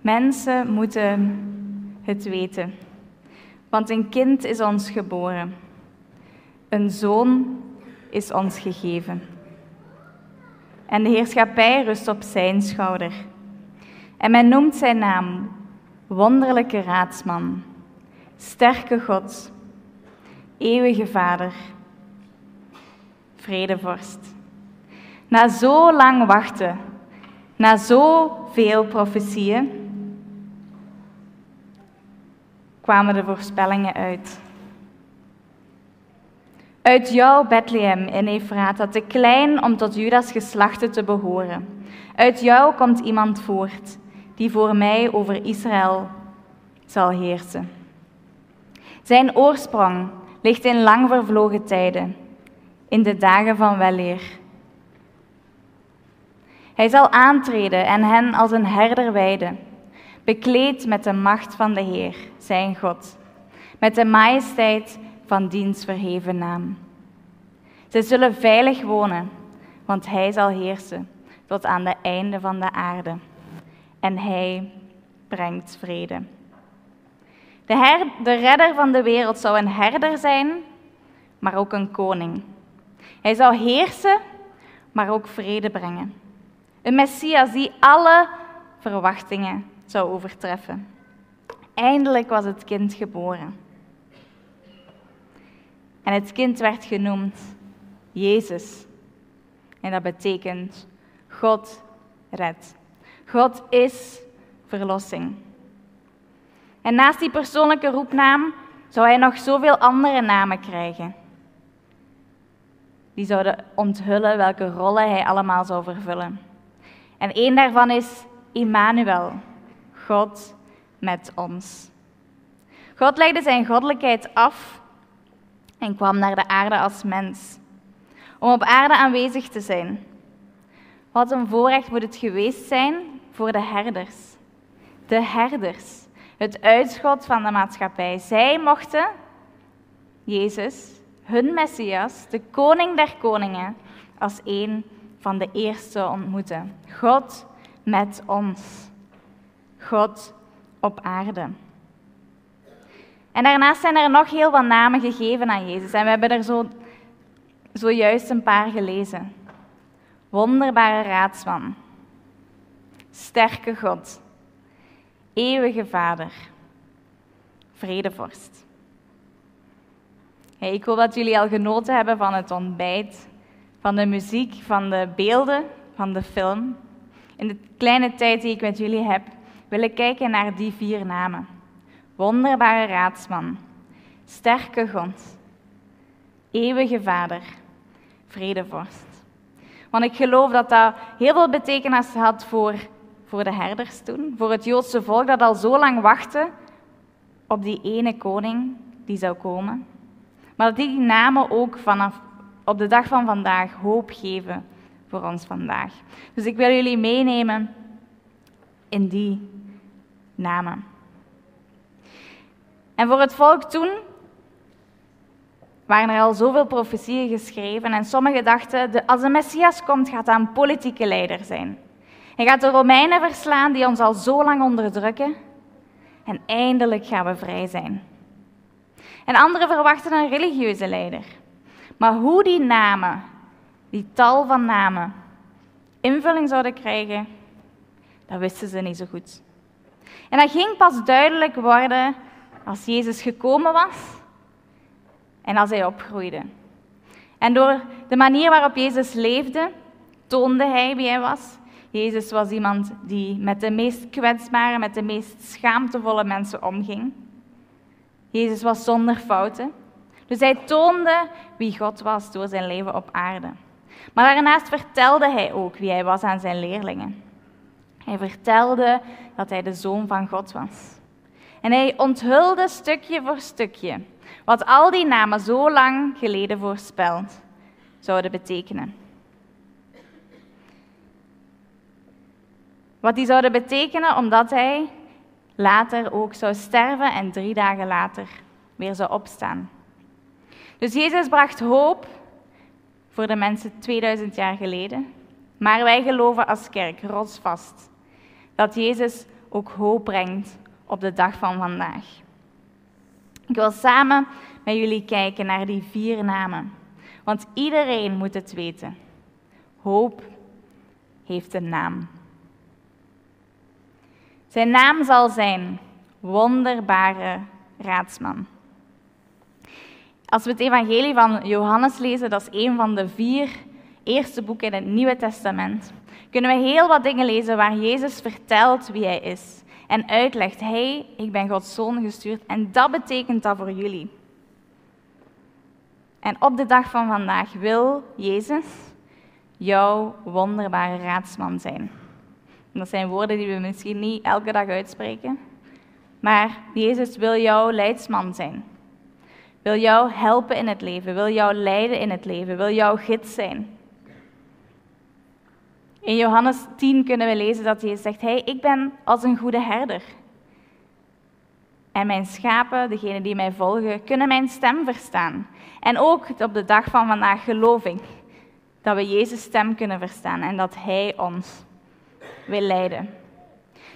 Mensen moeten het weten, want een kind is ons geboren. Een zoon is ons gegeven. En de heerschappij rust op zijn schouder. En men noemt zijn naam Wonderlijke Raadsman, Sterke God, Eeuwige Vader, Vredevorst. Na zo lang wachten, na zoveel profetieën, kwamen de voorspellingen uit. Uit jou, Bethlehem in Efrata, te klein om tot Judas geslachten te behoren. Uit jou komt iemand voort, die voor mij over Israël zal heersen. Zijn oorsprong ligt in lang vervlogen tijden, in de dagen van weleer. Hij zal aantreden en hen als een herder wijden, bekleed met de macht van de Heer, zijn God, met de majesteit van diens verheven naam. Zij zullen veilig wonen, want hij zal heersen tot aan de einde van de aarde. En hij brengt vrede. De, her, de redder van de wereld zou een herder zijn, maar ook een koning. Hij zou heersen, maar ook vrede brengen. Een Messias die alle verwachtingen zou overtreffen. Eindelijk was het kind geboren. En het kind werd genoemd Jezus. En dat betekent God redt. God is verlossing. En naast die persoonlijke roepnaam zou hij nog zoveel andere namen krijgen. Die zouden onthullen welke rollen hij allemaal zou vervullen. En één daarvan is Immanuel, God met ons. God legde zijn goddelijkheid af en kwam naar de aarde als mens, om op aarde aanwezig te zijn. Wat een voorrecht moet het geweest zijn voor de herders. De herders, het uitschot van de maatschappij. Zij mochten Jezus, hun Messias, de koning der koningen, als een van de eerste ontmoeten. God met ons. God op aarde. En daarnaast zijn er nog heel wat namen gegeven aan Jezus. En we hebben er zo, zojuist een paar gelezen. Wonderbare raadsman. Sterke God. Eeuwige Vader. Vredevorst. Ik hoop dat jullie al genoten hebben van het ontbijt, van de muziek, van de beelden, van de film. In de kleine tijd die ik met jullie heb, wil ik kijken naar die vier namen. Wonderbare raadsman, sterke God, eeuwige Vader, vredevorst. Want ik geloof dat dat heel veel betekenis had voor, voor de herders toen, voor het Joodse volk dat al zo lang wachtte op die ene koning die zou komen. Maar dat die namen ook vanaf op de dag van vandaag hoop geven voor ons vandaag. Dus ik wil jullie meenemen in die namen. En voor het volk toen waren er al zoveel profetieën geschreven en sommigen dachten, als de Messias komt, gaat hij een politieke leider zijn. Hij gaat de Romeinen verslaan die ons al zo lang onderdrukken en eindelijk gaan we vrij zijn. En anderen verwachten een religieuze leider. Maar hoe die namen, die tal van namen, invulling zouden krijgen, dat wisten ze niet zo goed. En dat ging pas duidelijk worden als Jezus gekomen was en als hij opgroeide. En door de manier waarop Jezus leefde, toonde hij wie hij was. Jezus was iemand die met de meest kwetsbare, met de meest schaamtevolle mensen omging. Jezus was zonder fouten. Dus hij toonde wie God was door zijn leven op aarde. Maar daarnaast vertelde hij ook wie hij was aan zijn leerlingen. Hij vertelde dat hij de zoon van God was. En hij onthulde stukje voor stukje wat al die namen zo lang geleden voorspeld zouden betekenen. Wat die zouden betekenen omdat hij later ook zou sterven en drie dagen later weer zou opstaan. Dus Jezus bracht hoop voor de mensen 2000 jaar geleden. Maar wij geloven als kerk rotsvast dat Jezus ook hoop brengt op de dag van vandaag. Ik wil samen met jullie kijken naar die vier namen, want iedereen moet het weten. Hoop heeft een naam. Zijn naam zal zijn wonderbare raadsman. Als we het evangelie van Johannes lezen, dat is een van de vier eerste boeken in het Nieuwe Testament, kunnen we heel wat dingen lezen waar Jezus vertelt wie hij is en uitlegt, hij, ik ben Gods zoon gestuurd en dat betekent dat voor jullie. En op de dag van vandaag wil Jezus jouw wonderbare raadsman zijn. dat zijn woorden die we misschien niet elke dag uitspreken, maar Jezus wil jouw leidsman zijn. Wil jou helpen in het leven, wil jou leiden in het leven, wil jouw gids zijn. In Johannes 10 kunnen we lezen dat Jezus zegt, hey, ik ben als een goede herder. En mijn schapen, degenen die mij volgen, kunnen mijn stem verstaan. En ook op de dag van vandaag geloof ik dat we Jezus' stem kunnen verstaan en dat Hij ons wil leiden.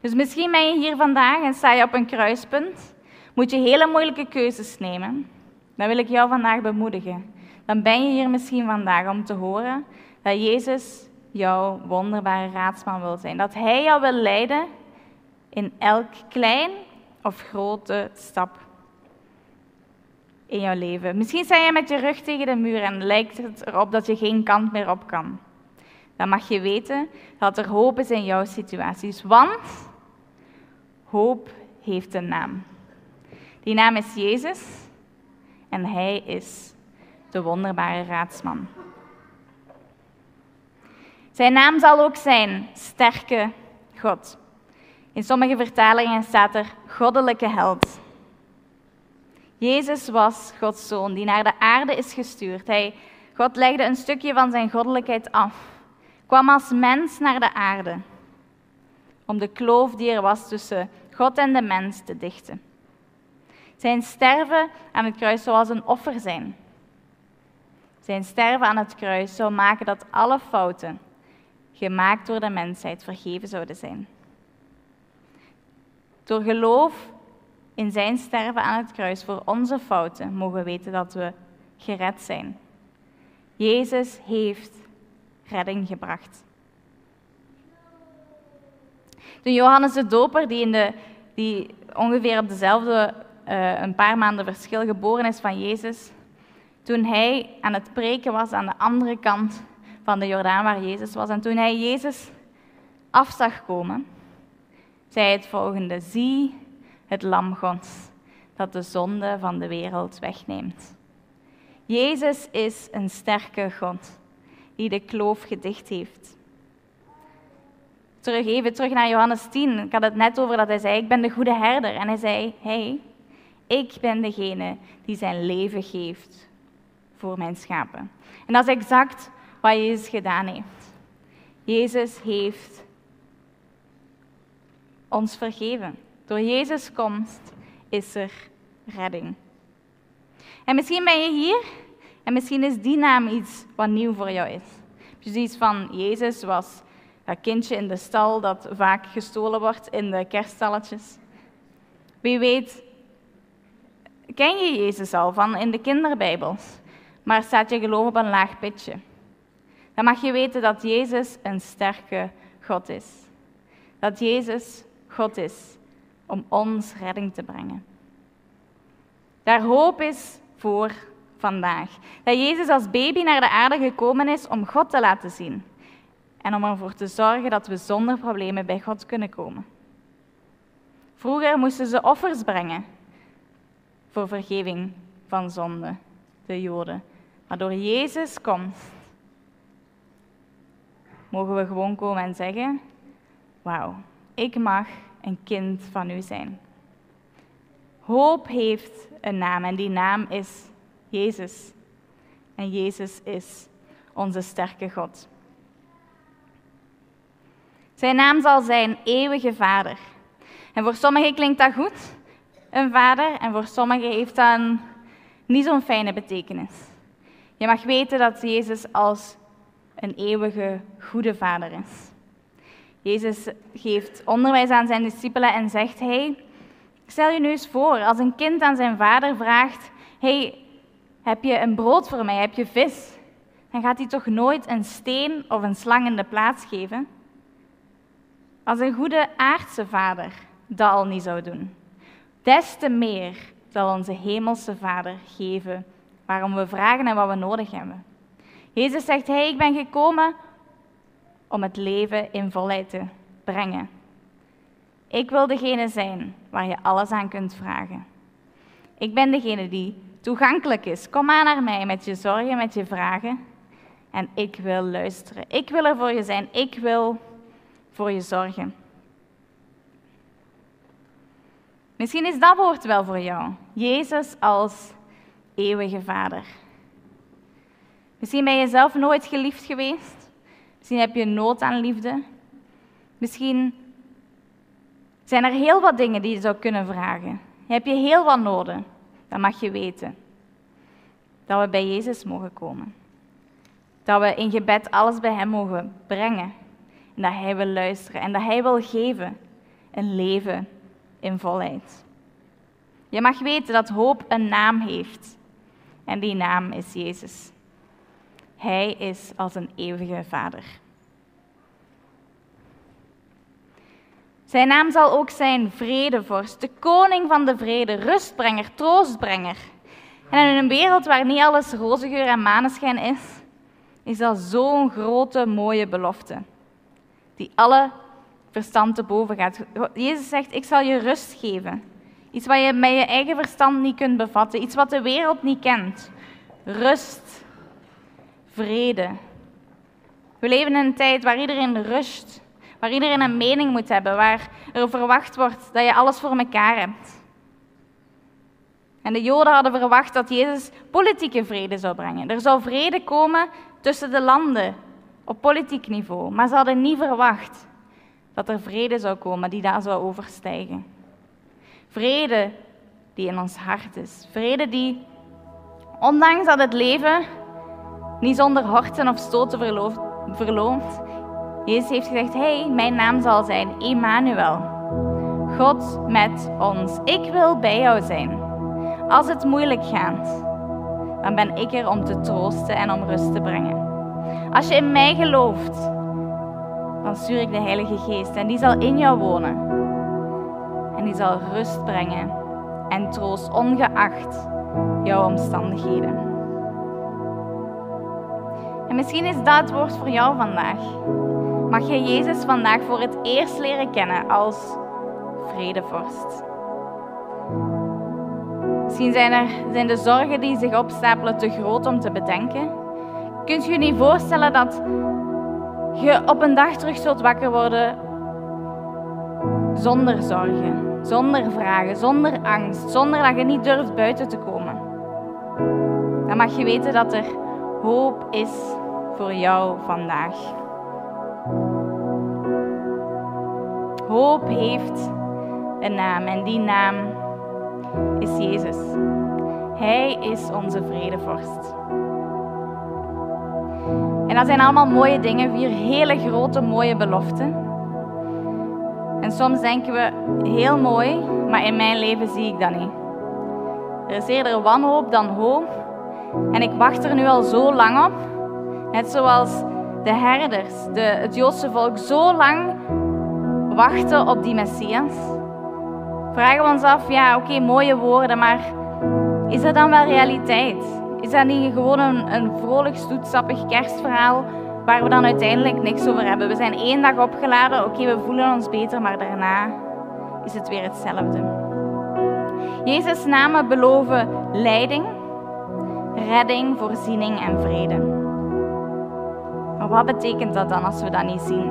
Dus misschien ben je hier vandaag en sta je op een kruispunt, moet je hele moeilijke keuzes nemen. Dan wil ik jou vandaag bemoedigen. Dan ben je hier misschien vandaag om te horen dat Jezus jouw wonderbare raadsman wil zijn. Dat Hij jou wil leiden in elk klein of grote stap in jouw leven. Misschien sta je met je rug tegen de muur en lijkt het erop dat je geen kant meer op kan. Dan mag je weten dat er hoop is in jouw situaties, want hoop heeft een naam. Die naam is Jezus en Hij is de wonderbare raadsman. Zijn naam zal ook zijn sterke God. In sommige vertalingen staat er goddelijke held. Jezus was Gods zoon die naar de aarde is gestuurd. Hij, God legde een stukje van zijn goddelijkheid af, kwam als mens naar de aarde om de kloof die er was tussen God en de mens te dichten. Zijn sterven aan het kruis zou als een offer zijn. Zijn sterven aan het kruis zou maken dat alle fouten gemaakt door de mensheid vergeven zouden zijn. Door geloof in zijn sterven aan het kruis voor onze fouten mogen we weten dat we gered zijn. Jezus heeft redding gebracht. Toen Johannes de Doper, die, in de, die ongeveer op dezelfde, uh, een paar maanden verschil geboren is van Jezus, toen hij aan het preken was aan de andere kant van de Jordaan waar Jezus was. En toen hij Jezus af zag komen, zei hij het volgende: Zie het lam Gods dat de zonde van de wereld wegneemt. Jezus is een sterke God die de kloof gedicht heeft. Terug, even terug naar Johannes 10. Ik had het net over dat hij zei, ik ben de goede herder. En hij zei, hey, ik ben degene die zijn leven geeft voor mijn schapen. En dat is exact wat Jezus gedaan heeft. Jezus heeft ons vergeven. Door Jezus' komst is er redding. En misschien ben je hier en misschien is die naam iets wat nieuw voor jou is. Precies van Jezus was dat kindje in de stal dat vaak gestolen wordt in de kerststalletjes. Wie weet, ken je Jezus al van in de kinderbijbels, maar staat je geloof op een laag pitje dan mag je weten dat Jezus een sterke God is. Dat Jezus God is om ons redding te brengen. Daar hoop is voor vandaag. Dat Jezus als baby naar de aarde gekomen is om God te laten zien. En om ervoor te zorgen dat we zonder problemen bij God kunnen komen. Vroeger moesten ze offers brengen voor vergeving van zonde, de Joden. Maar door Jezus komt mogen we gewoon komen en zeggen: Wauw, ik mag een kind van u zijn. Hoop heeft een naam en die naam is Jezus. En Jezus is onze sterke God. Zijn naam zal zijn eeuwige vader. En voor sommigen klinkt dat goed, een vader, en voor sommigen heeft dat niet zo'n fijne betekenis. Je mag weten dat Jezus als een eeuwige goede vader is. Jezus geeft onderwijs aan zijn discipelen en zegt: Hey, stel je nu eens voor, als een kind aan zijn vader vraagt: Hey, heb je een brood voor mij? Heb je vis? Dan gaat hij toch nooit een steen of een slang in de plaats geven? Als een goede aardse vader dat al niet zou doen, des te meer zal onze hemelse vader geven waarom we vragen en wat we nodig hebben. Jezus zegt: Hey, ik ben gekomen om het leven in volheid te brengen. Ik wil degene zijn waar je alles aan kunt vragen. Ik ben degene die toegankelijk is. Kom maar naar mij met je zorgen, met je vragen. En ik wil luisteren. Ik wil er voor je zijn. Ik wil voor je zorgen. Misschien is dat woord wel voor jou. Jezus als eeuwige Vader. Misschien ben je zelf nooit geliefd geweest. Misschien heb je nood aan liefde. Misschien zijn er heel wat dingen die je zou kunnen vragen. Heb je heel wat noden, dan mag je weten dat we bij Jezus mogen komen. Dat we in gebed alles bij Hem mogen brengen. En dat Hij wil luisteren en dat Hij wil geven een leven in volheid. Je mag weten dat hoop een naam heeft. En die naam is Jezus. Hij is als een eeuwige Vader. Zijn naam zal ook zijn vredevorst, de koning van de vrede, rustbrenger, troostbrenger. En in een wereld waar niet alles roze geur en maneschijn is, is dat zo'n grote, mooie belofte. Die alle verstand te boven gaat. Jezus zegt, ik zal je rust geven. Iets wat je met je eigen verstand niet kunt bevatten. Iets wat de wereld niet kent. Rust. Vrede. We leven in een tijd waar iedereen rust. Waar iedereen een mening moet hebben. Waar er verwacht wordt dat je alles voor elkaar hebt. En de Joden hadden verwacht dat Jezus politieke vrede zou brengen. Er zou vrede komen tussen de landen op politiek niveau. Maar ze hadden niet verwacht dat er vrede zou komen die daar zou overstijgen. Vrede die in ons hart is. Vrede die, ondanks dat het leven niet zonder horten of stoten verloopt, Jezus heeft gezegd, hey, mijn naam zal zijn Emmanuel. God met ons. Ik wil bij jou zijn. Als het moeilijk gaat, dan ben ik er om te troosten en om rust te brengen. Als je in mij gelooft, dan stuur ik de Heilige Geest en die zal in jou wonen. En die zal rust brengen en troost, ongeacht jouw omstandigheden. En misschien is dat woord voor jou vandaag. Mag je Jezus vandaag voor het eerst leren kennen als vredevorst. Misschien zijn, er, zijn de zorgen die zich opstapelen te groot om te bedenken. Kunt je je niet voorstellen dat je op een dag terug zult wakker worden zonder zorgen, zonder vragen, zonder angst, zonder dat je niet durft buiten te komen. Dan mag je weten dat er hoop is voor jou vandaag. Hoop heeft een naam en die naam is Jezus. Hij is onze vredevorst. En dat zijn allemaal mooie dingen, vier hele grote mooie beloften. En soms denken we heel mooi, maar in mijn leven zie ik dat niet. Er is eerder wanhoop dan hoop. En ik wacht er nu al zo lang op. Net zoals de herders, de, het Joodse volk, zo lang wachten op die Messias. Vragen we ons af, ja oké, mooie woorden, maar is dat dan wel realiteit? Is dat niet gewoon een, een vrolijk, stoetsappig kerstverhaal waar we dan uiteindelijk niks over hebben? We zijn één dag opgeladen, oké, we voelen ons beter, maar daarna is het weer hetzelfde. Jezus' namen beloven leiding, redding, voorziening en vrede. Maar wat betekent dat dan als we dat niet zien?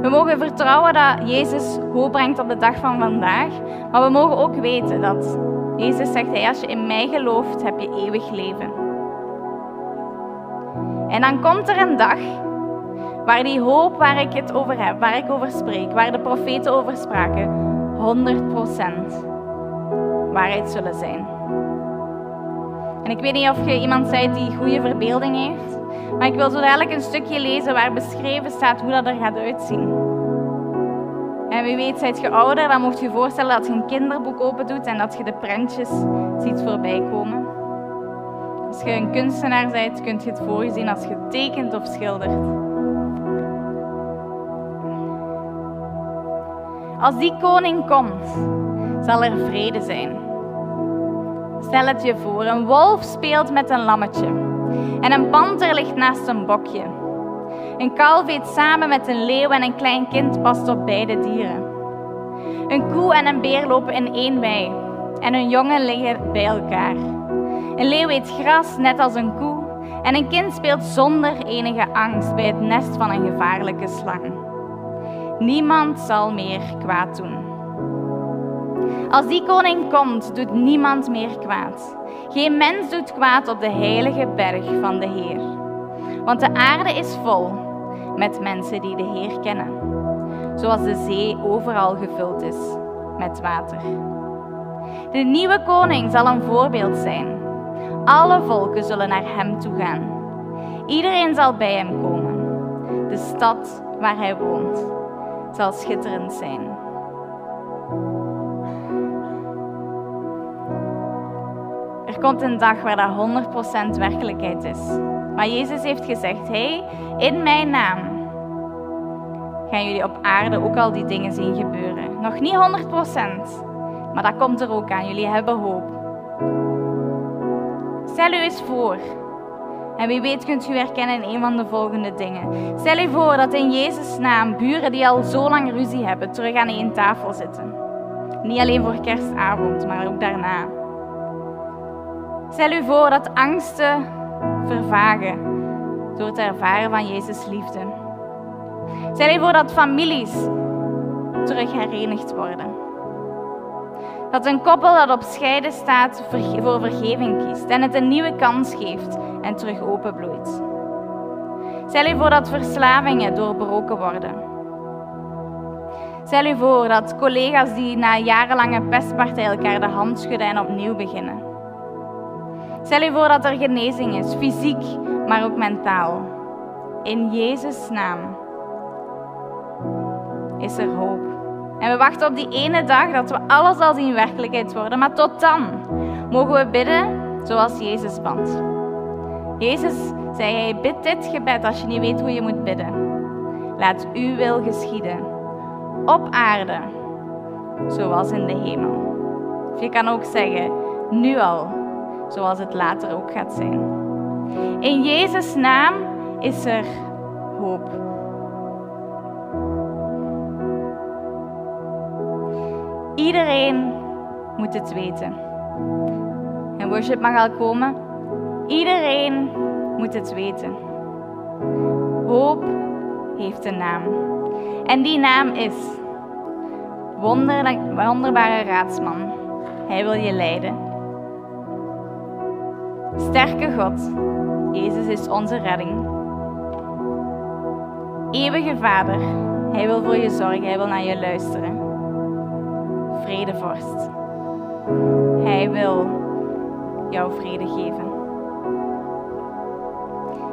We mogen vertrouwen dat Jezus hoop brengt op de dag van vandaag, maar we mogen ook weten dat Jezus zegt, als je in mij gelooft, heb je eeuwig leven. En dan komt er een dag waar die hoop waar ik het over heb, waar ik over spreek, waar de profeten over spraken, 100% waarheid zullen zijn. En ik weet niet of je iemand bent die goede verbeelding heeft, maar ik wil zo dadelijk een stukje lezen waar beschreven staat hoe dat er gaat uitzien. En wie weet, zijt je ouder, dan mocht je voorstellen dat je een kinderboek open doet en dat je de prentjes ziet voorbij komen. Als je een kunstenaar bent, kun je het voor je zien als je tekent of schildert. Als die koning komt, zal er vrede zijn. Stel het je voor, een wolf speelt met een lammetje en een panter ligt naast een bokje. Een kalf eet samen met een leeuw en een klein kind past op beide dieren. Een koe en een beer lopen in één wei en hun jongen liggen bij elkaar. Een leeuw eet gras net als een koe en een kind speelt zonder enige angst bij het nest van een gevaarlijke slang. Niemand zal meer kwaad doen. Als die koning komt, doet niemand meer kwaad. Geen mens doet kwaad op de heilige berg van de Heer. Want de aarde is vol met mensen die de Heer kennen. Zoals de zee overal gevuld is met water. De nieuwe koning zal een voorbeeld zijn. Alle volken zullen naar hem toe gaan. Iedereen zal bij hem komen. De stad waar hij woont zal schitterend zijn. Komt een dag waar dat 100% werkelijkheid is. Maar Jezus heeft gezegd: Hey, in mijn naam gaan jullie op aarde ook al die dingen zien gebeuren. Nog niet 100%, maar dat komt er ook aan. Jullie hebben hoop. Stel u eens voor. En wie weet kunt u herkennen in een van de volgende dingen. Stel u voor dat in Jezus' naam buren die al zo lang ruzie hebben, terug aan één tafel zitten. Niet alleen voor kerstavond, maar ook daarna. Stel u voor dat angsten vervagen door het ervaren van Jezus' liefde. Stel u voor dat families terug herenigd worden. Dat een koppel dat op scheiden staat voor vergeving kiest en het een nieuwe kans geeft en terug openbloeit. Stel u voor dat verslavingen doorbroken worden. Stel u voor dat collega's die na jarenlange pestpartij elkaar de hand schudden en opnieuw beginnen. Stel u voor dat er genezing is, fysiek, maar ook mentaal. In Jezus' naam is er hoop. En we wachten op die ene dag dat we alles al zien werkelijkheid worden. Maar tot dan mogen we bidden zoals Jezus bad. Jezus zei hij, bid dit gebed als je niet weet hoe je moet bidden. Laat uw wil geschieden. Op aarde, zoals in de hemel. Of je kan ook zeggen, nu al, zoals het later ook gaat zijn. In Jezus' naam is er hoop. Iedereen moet het weten. En worship mag al komen. Iedereen moet het weten. Hoop heeft een naam. En die naam is wonderbare raadsman. Hij wil je leiden. Sterke God. Jezus is onze redding. Eeuwige Vader. Hij wil voor je zorgen. Hij wil naar je luisteren. Vredevorst. Hij wil jou vrede geven.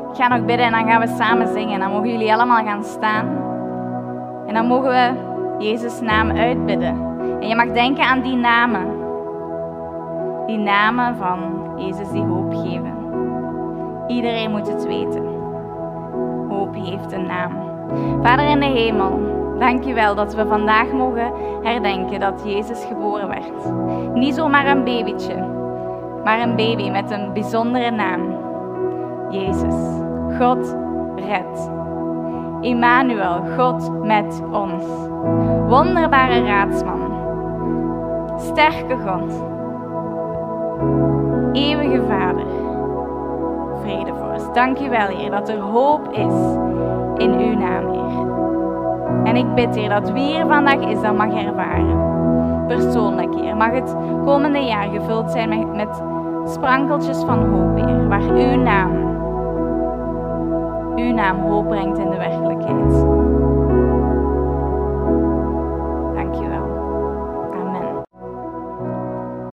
Ik ga nog bidden en dan gaan we samen zingen. Dan mogen jullie allemaal gaan staan. En dan mogen we Jezus' naam uitbidden. En je mag denken aan die namen. Die namen van Jezus die hoop geven. Iedereen moet het weten. Hoop heeft een naam. Vader in de hemel, dank je wel dat we vandaag mogen herdenken dat Jezus geboren werd. Niet zomaar een babytje, maar een baby met een bijzondere naam. Jezus, God redt. Immanuel, God met ons. Wonderbare raadsman. Sterke God. Eeuwige Vader. Vredevorst. Dank u wel, Heer, dat er hoop is in uw naam, Heer. En ik bid, Heer, dat wie hier vandaag is, dat mag ervaren. Persoonlijk, Heer. Mag het komende jaar gevuld zijn met, met sprankeltjes van hoop, Heer. Waar uw naam, uw naam hoop brengt in de werkelijkheid.